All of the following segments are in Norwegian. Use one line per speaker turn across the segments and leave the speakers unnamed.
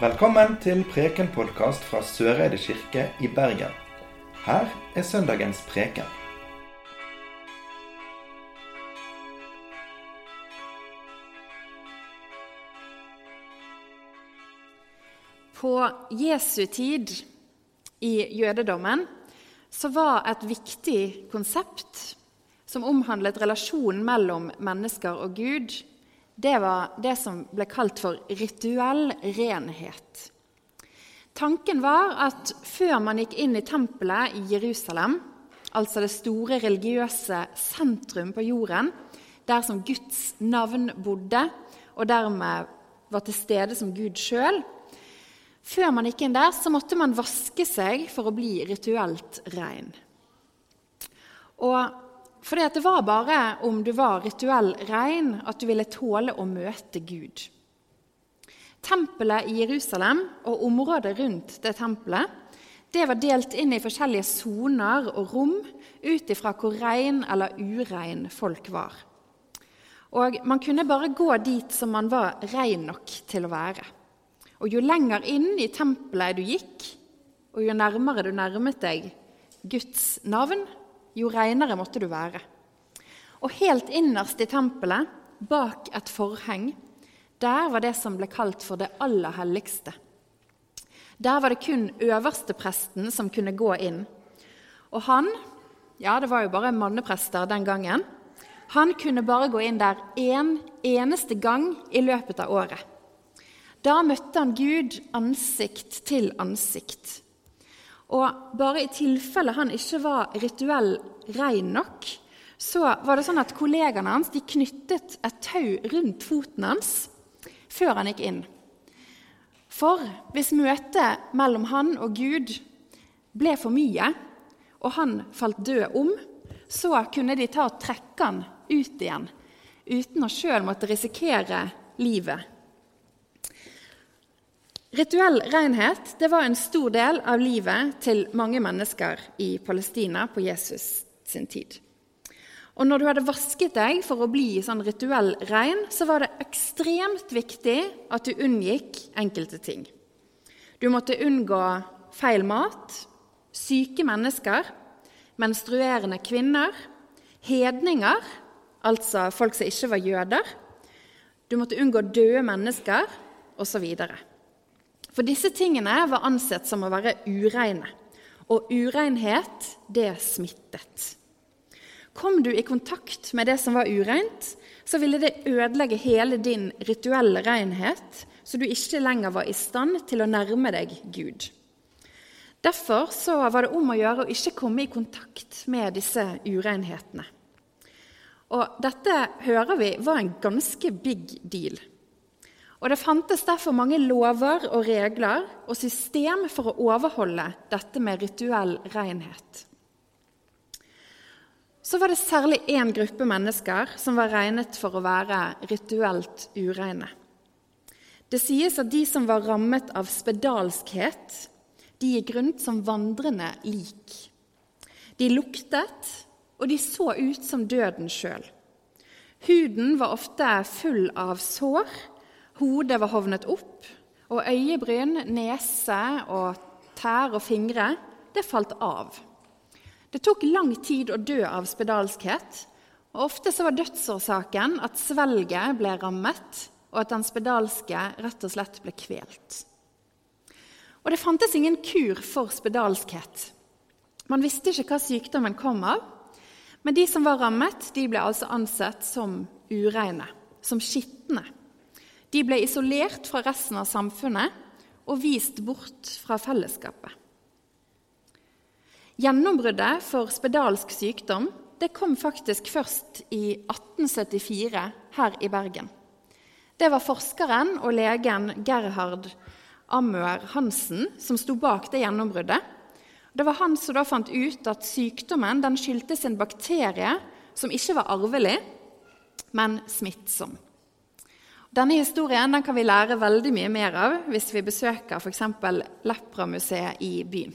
Velkommen til Preken-podkast fra Søreide kirke i Bergen. Her er søndagens preken.
På Jesu tid i jødedommen så var et viktig konsept som omhandlet relasjonen mellom mennesker og Gud, det var det som ble kalt for rituell renhet. Tanken var at før man gikk inn i tempelet i Jerusalem, altså det store religiøse sentrum på jorden, der som Guds navn bodde, og dermed var til stede som Gud sjøl Før man gikk inn der, så måtte man vaske seg for å bli rituelt rein. Og fordi det var bare om du var rituell rein, at du ville tåle å møte Gud. Tempelet i Jerusalem og området rundt det tempelet det var delt inn i forskjellige soner og rom ut ifra hvor rein eller urein folk var. Og Man kunne bare gå dit som man var rein nok til å være. Og Jo lenger inn i tempelet du gikk, og jo nærmere du nærmet deg Guds navn, jo reinere måtte du være. Og helt innerst i tempelet, bak et forheng, der var det som ble kalt for det aller helligste. Der var det kun øverstepresten som kunne gå inn. Og han, ja, det var jo bare manneprester den gangen, han kunne bare gå inn der én en eneste gang i løpet av året. Da møtte han Gud ansikt til ansikt. Og bare i tilfelle han ikke var rituell rein nok, så var det sånn at kollegaene hans knyttet et tau rundt foten hans før han gikk inn. For hvis møtet mellom han og Gud ble for mye, og han falt død om, så kunne de ta og trekke han ut igjen uten å sjøl måtte risikere livet. Rituell renhet det var en stor del av livet til mange mennesker i Palestina på Jesus sin tid. Og når du hadde vasket deg for å bli sånn rituell rein, så var det ekstremt viktig at du unngikk enkelte ting. Du måtte unngå feil mat, syke mennesker, menstruerende kvinner, hedninger, altså folk som ikke var jøder. Du måtte unngå døde mennesker, osv. For disse tingene var ansett som å være ureine, og urenhet, det smittet. Kom du i kontakt med det som var ureint, så ville det ødelegge hele din rituelle renhet, så du ikke lenger var i stand til å nærme deg Gud. Derfor var det om å gjøre å ikke komme i kontakt med disse urenhetene. Og dette hører vi var en ganske big deal. Og Det fantes derfor mange lover og regler og system for å overholde dette med rituell renhet. Så var det særlig én gruppe mennesker som var regnet for å være rituelt ureine. Det sies at de som var rammet av spedalskhet, de gikk rundt som vandrende lik. De luktet, og de så ut som døden sjøl. Huden var ofte full av sår Hodet var hovnet opp, og øyebryn, nese og tær og fingre det falt av. Det tok lang tid å dø av spedalskhet. og Ofte var dødsårsaken at svelget ble rammet, og at den spedalske rett og slett ble kvelt. Og Det fantes ingen kur for spedalskhet. Man visste ikke hva sykdommen kom av, men de som var rammet, de ble altså ansett som ureine, som skitne. De ble isolert fra resten av samfunnet og vist bort fra fellesskapet. Gjennombruddet for spedalsk sykdom det kom faktisk først i 1874 her i Bergen. Det var forskeren og legen Gerhard Amør Hansen som sto bak det gjennombruddet. Det var han som da fant ut at sykdommen den skyldtes en bakterie som ikke var arvelig, men smittsom. Denne historien den kan vi lære veldig mye mer av hvis vi besøker f.eks. Lepra-museet i byen.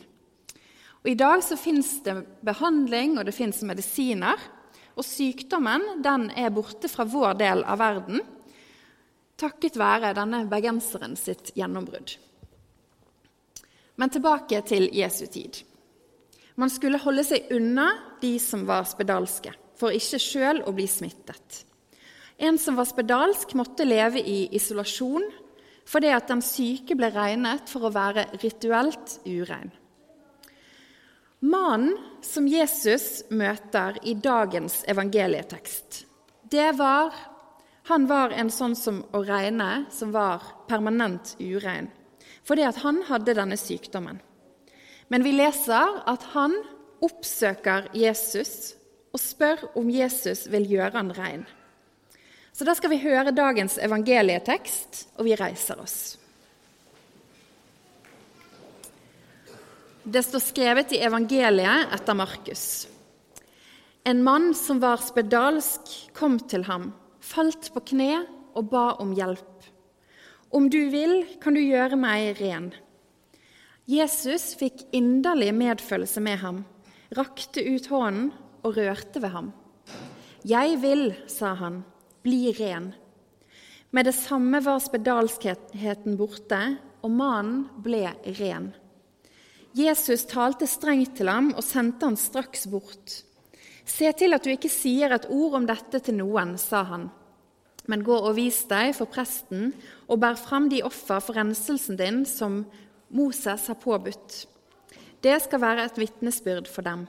Og I dag så fins det behandling og det fins medisiner. Og sykdommen den er borte fra vår del av verden takket være denne bergenseren sitt gjennombrudd. Men tilbake til Jesu tid. Man skulle holde seg unna de som var spedalske, for ikke sjøl å bli smittet. En som var spedalsk, måtte leve i isolasjon fordi at den syke ble regnet for å være rituelt urein. Mannen som Jesus møter i dagens evangelietekst, det var han var en sånn som å regne som var permanent urein, fordi at han hadde denne sykdommen. Men vi leser at han oppsøker Jesus og spør om Jesus vil gjøre han rein. Så da skal vi høre dagens evangelietekst, og vi reiser oss. Det står skrevet i evangeliet etter Markus. En mann som var spedalsk, kom til ham, falt på kne og ba om hjelp. Om du vil, kan du gjøre meg ren. Jesus fikk inderlig medfølelse med ham, rakte ut hånden og rørte ved ham. Jeg vil, sa han, bli ren. Med det samme var spedalskheten borte, og mannen ble ren. Jesus talte strengt til ham og sendte han straks bort. Se til at du ikke sier et ord om dette til noen, sa han. Men gå og vis deg for presten og bær fram de offer for renselsen din som Moses har påbudt. Det skal være et vitnesbyrd for dem.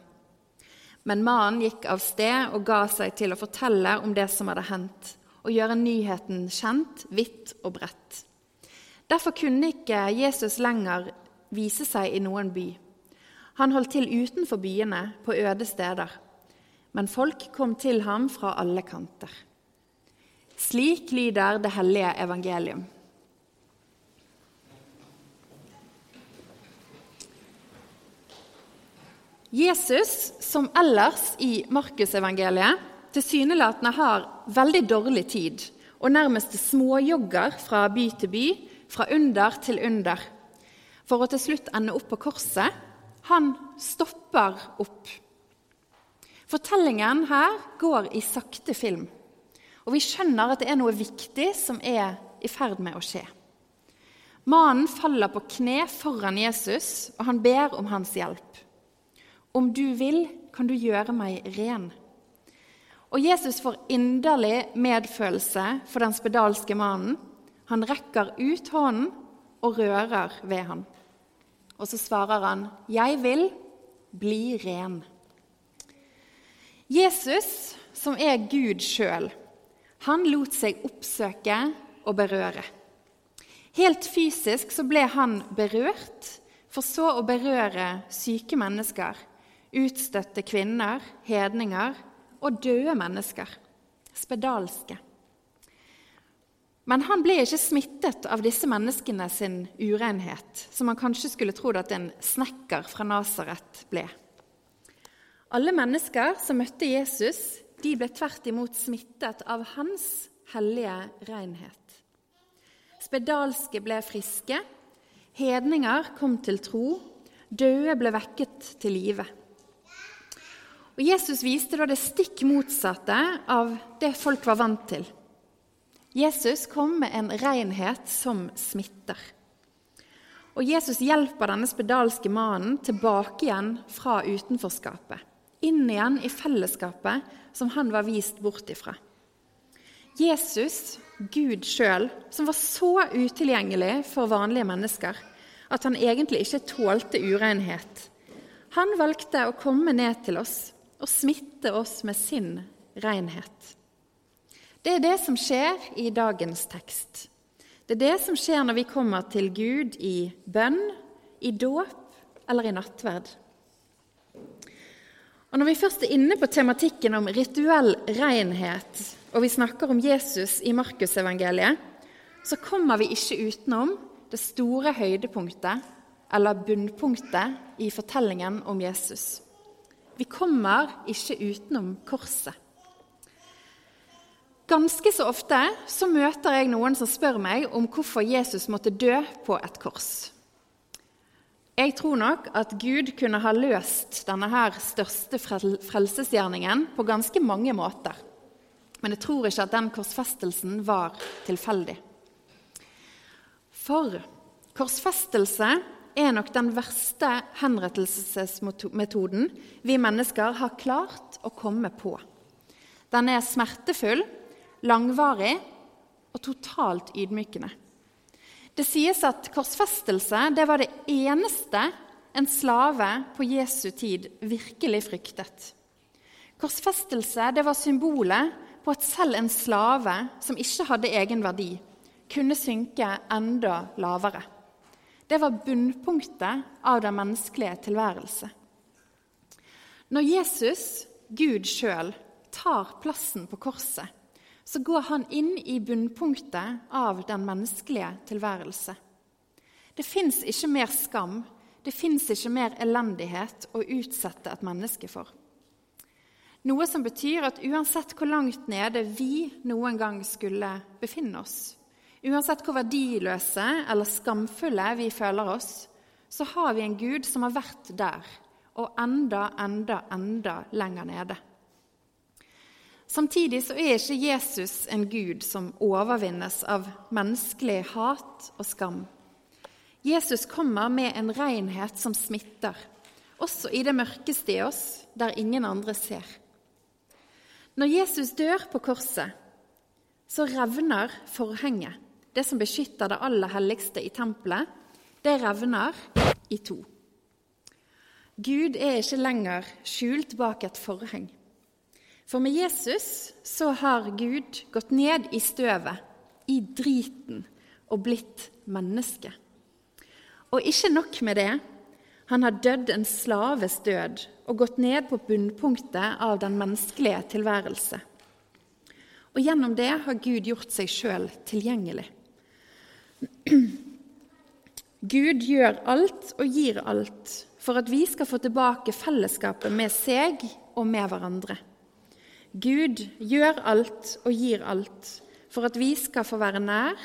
Men mannen gikk av sted og ga seg til å fortelle om det som hadde hendt, og gjøre nyheten kjent vidt og bredt. Derfor kunne ikke Jesus lenger vise seg i noen by. Han holdt til utenfor byene, på øde steder. Men folk kom til ham fra alle kanter. Slik lyder det hellige evangelium. Jesus, som ellers i Markusevangeliet, tilsynelatende har veldig dårlig tid og nærmest småjogger fra by til by, fra under til under, for å til slutt ende opp på korset, han stopper opp. Fortellingen her går i sakte film, og vi skjønner at det er noe viktig som er i ferd med å skje. Mannen faller på kne foran Jesus, og han ber om hans hjelp. Om du vil, kan du gjøre meg ren. Og Jesus får inderlig medfølelse for den spedalske mannen. Han rekker ut hånden og rører ved ham. Og så svarer han, 'Jeg vil bli ren'. Jesus, som er Gud sjøl, han lot seg oppsøke og berøre. Helt fysisk så ble han berørt, for så å berøre syke mennesker utstøtte kvinner, hedninger og døde mennesker, spedalske. Men han ble ikke smittet av disse menneskene sin urenhet, som man kanskje skulle trodd at en snekker fra Nasaret ble. Alle mennesker som møtte Jesus, de ble tvert imot smittet av hans hellige renhet. Spedalske ble friske, hedninger kom til tro, døde ble vekket til live. Og Jesus viste da det stikk motsatte av det folk var vant til. Jesus kom med en renhet som smitter. Og Jesus hjelper denne spedalske mannen tilbake igjen fra utenforskapet. Inn igjen i fellesskapet som han var vist bort ifra. Jesus, Gud sjøl, som var så utilgjengelig for vanlige mennesker at han egentlig ikke tålte urenhet, han valgte å komme ned til oss og smitte oss med sin renhet. Det er det som skjer i dagens tekst. Det er det som skjer når vi kommer til Gud i bønn, i dåp eller i nattverd. Og Når vi først er inne på tematikken om rituell renhet, og vi snakker om Jesus i Markusevangeliet, så kommer vi ikke utenom det store høydepunktet, eller bunnpunktet, i fortellingen om Jesus. Vi kommer ikke utenom korset. Ganske så ofte så møter jeg noen som spør meg om hvorfor Jesus måtte dø på et kors. Jeg tror nok at Gud kunne ha løst denne her største frelsesgjerningen på ganske mange måter. Men jeg tror ikke at den korsfestelsen var tilfeldig. For korsfestelse er nok den verste henrettelsesmetoden vi mennesker har klart å komme på. Den er smertefull, langvarig og totalt ydmykende. Det sies at korsfestelse det var det eneste en slave på Jesu tid virkelig fryktet. Korsfestelse det var symbolet på at selv en slave som ikke hadde egen verdi, kunne synke enda lavere. Det var bunnpunktet av den menneskelige tilværelse. Når Jesus, Gud sjøl, tar plassen på korset, så går han inn i bunnpunktet av den menneskelige tilværelse. Det fins ikke mer skam, det fins ikke mer elendighet å utsette et menneske for. Noe som betyr at uansett hvor langt nede vi noen gang skulle befinne oss, uansett hvor verdiløse eller skamfulle vi føler oss, så har vi en Gud som har vært der, og enda, enda, enda lenger nede. Samtidig så er ikke Jesus en gud som overvinnes av menneskelig hat og skam. Jesus kommer med en renhet som smitter, også i det mørkeste i oss, der ingen andre ser. Når Jesus dør på korset, så revner forhenget, det som beskytter det aller helligste i tempelet, det revner i to. Gud er ikke lenger skjult bak et forheng. For med Jesus så har Gud gått ned i støvet, i driten, og blitt menneske. Og ikke nok med det. Han har dødd en slaves død og gått ned på bunnpunktet av den menneskelige tilværelse. Og gjennom det har Gud gjort seg sjøl tilgjengelig. Gud gjør alt og gir alt for at vi skal få tilbake fellesskapet med seg og med hverandre. Gud gjør alt og gir alt for at vi skal få være nær,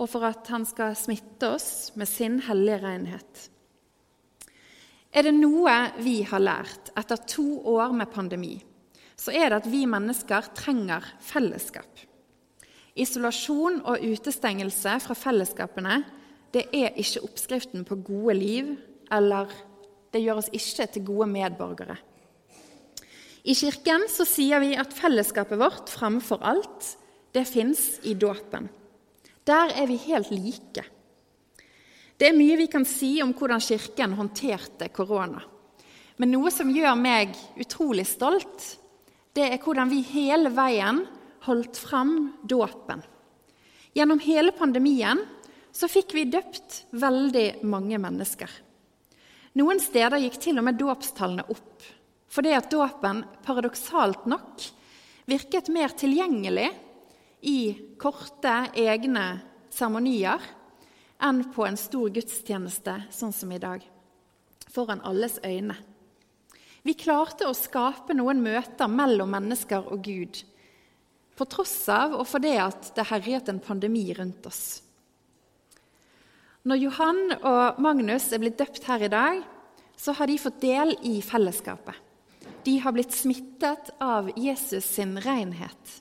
og for at han skal smitte oss med sin hellige renhet. Er det noe vi har lært etter to år med pandemi, så er det at vi mennesker trenger fellesskap. Isolasjon og utestengelse fra fellesskapene det er ikke oppskriften på gode liv, eller det gjør oss ikke til gode medborgere. I Kirken så sier vi at fellesskapet vårt framfor alt, det fins i dåpen. Der er vi helt like. Det er mye vi kan si om hvordan Kirken håndterte korona. Men noe som gjør meg utrolig stolt, det er hvordan vi hele veien holdt fram dåpen. Gjennom hele pandemien så fikk vi døpt veldig mange mennesker. Noen steder gikk til og med dåpstallene opp fordi at dåpen paradoksalt nok virket mer tilgjengelig i korte, egne seremonier enn på en stor gudstjeneste sånn som i dag, foran alles øyne. Vi klarte å skape noen møter mellom mennesker og Gud, på tross av og fordi at det herjet en pandemi rundt oss. Når Johan og Magnus er blitt døpt her i dag, så har de fått del i fellesskapet. De har blitt smittet av Jesus sin renhet.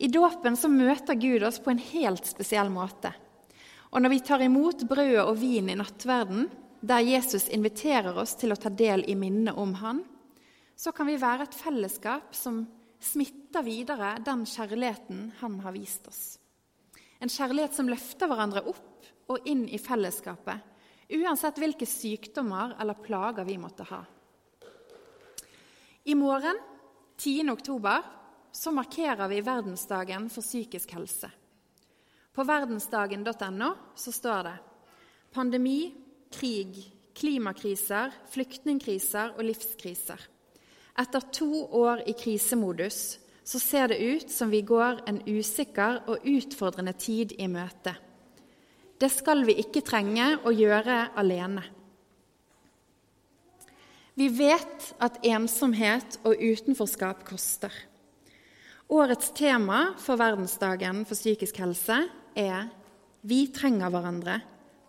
I dåpen så møter Gud oss på en helt spesiell måte. Og når vi tar imot brødet og vin i nattverden, der Jesus inviterer oss til å ta del i minnet om Han, så kan vi være et fellesskap som smitter videre den kjærligheten Han har vist oss. En kjærlighet som løfter hverandre opp og inn i fellesskapet, uansett hvilke sykdommer eller plager vi måtte ha. I morgen, 10. oktober, så markerer vi verdensdagen for psykisk helse. På verdensdagen.no så står det pandemi, krig, klimakriser, flyktningkriser og livskriser. Etter to år i krisemodus så ser det ut som vi går en usikker og utfordrende tid i møte. Det skal vi ikke trenge å gjøre alene. Vi vet at ensomhet og utenforskap koster. Årets tema for verdensdagen for psykisk helse er 'Vi trenger hverandre.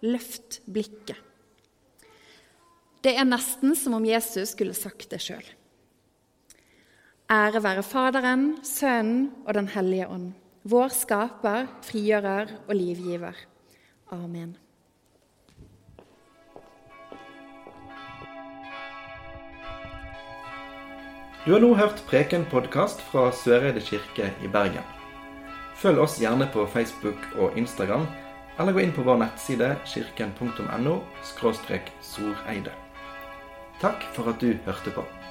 Løft blikket'. Det er nesten som om Jesus skulle sagt det sjøl. Ære være Faderen, Sønnen og Den hellige ånd, vår skaper, frigjører og livgiver. Amen.
Du har nå hørt Preken-podkast fra Søreide kirke i Bergen. Følg oss gjerne på Facebook og Instagram, eller gå inn på vår nettside kirken.no – soreide. Takk for at du hørte på.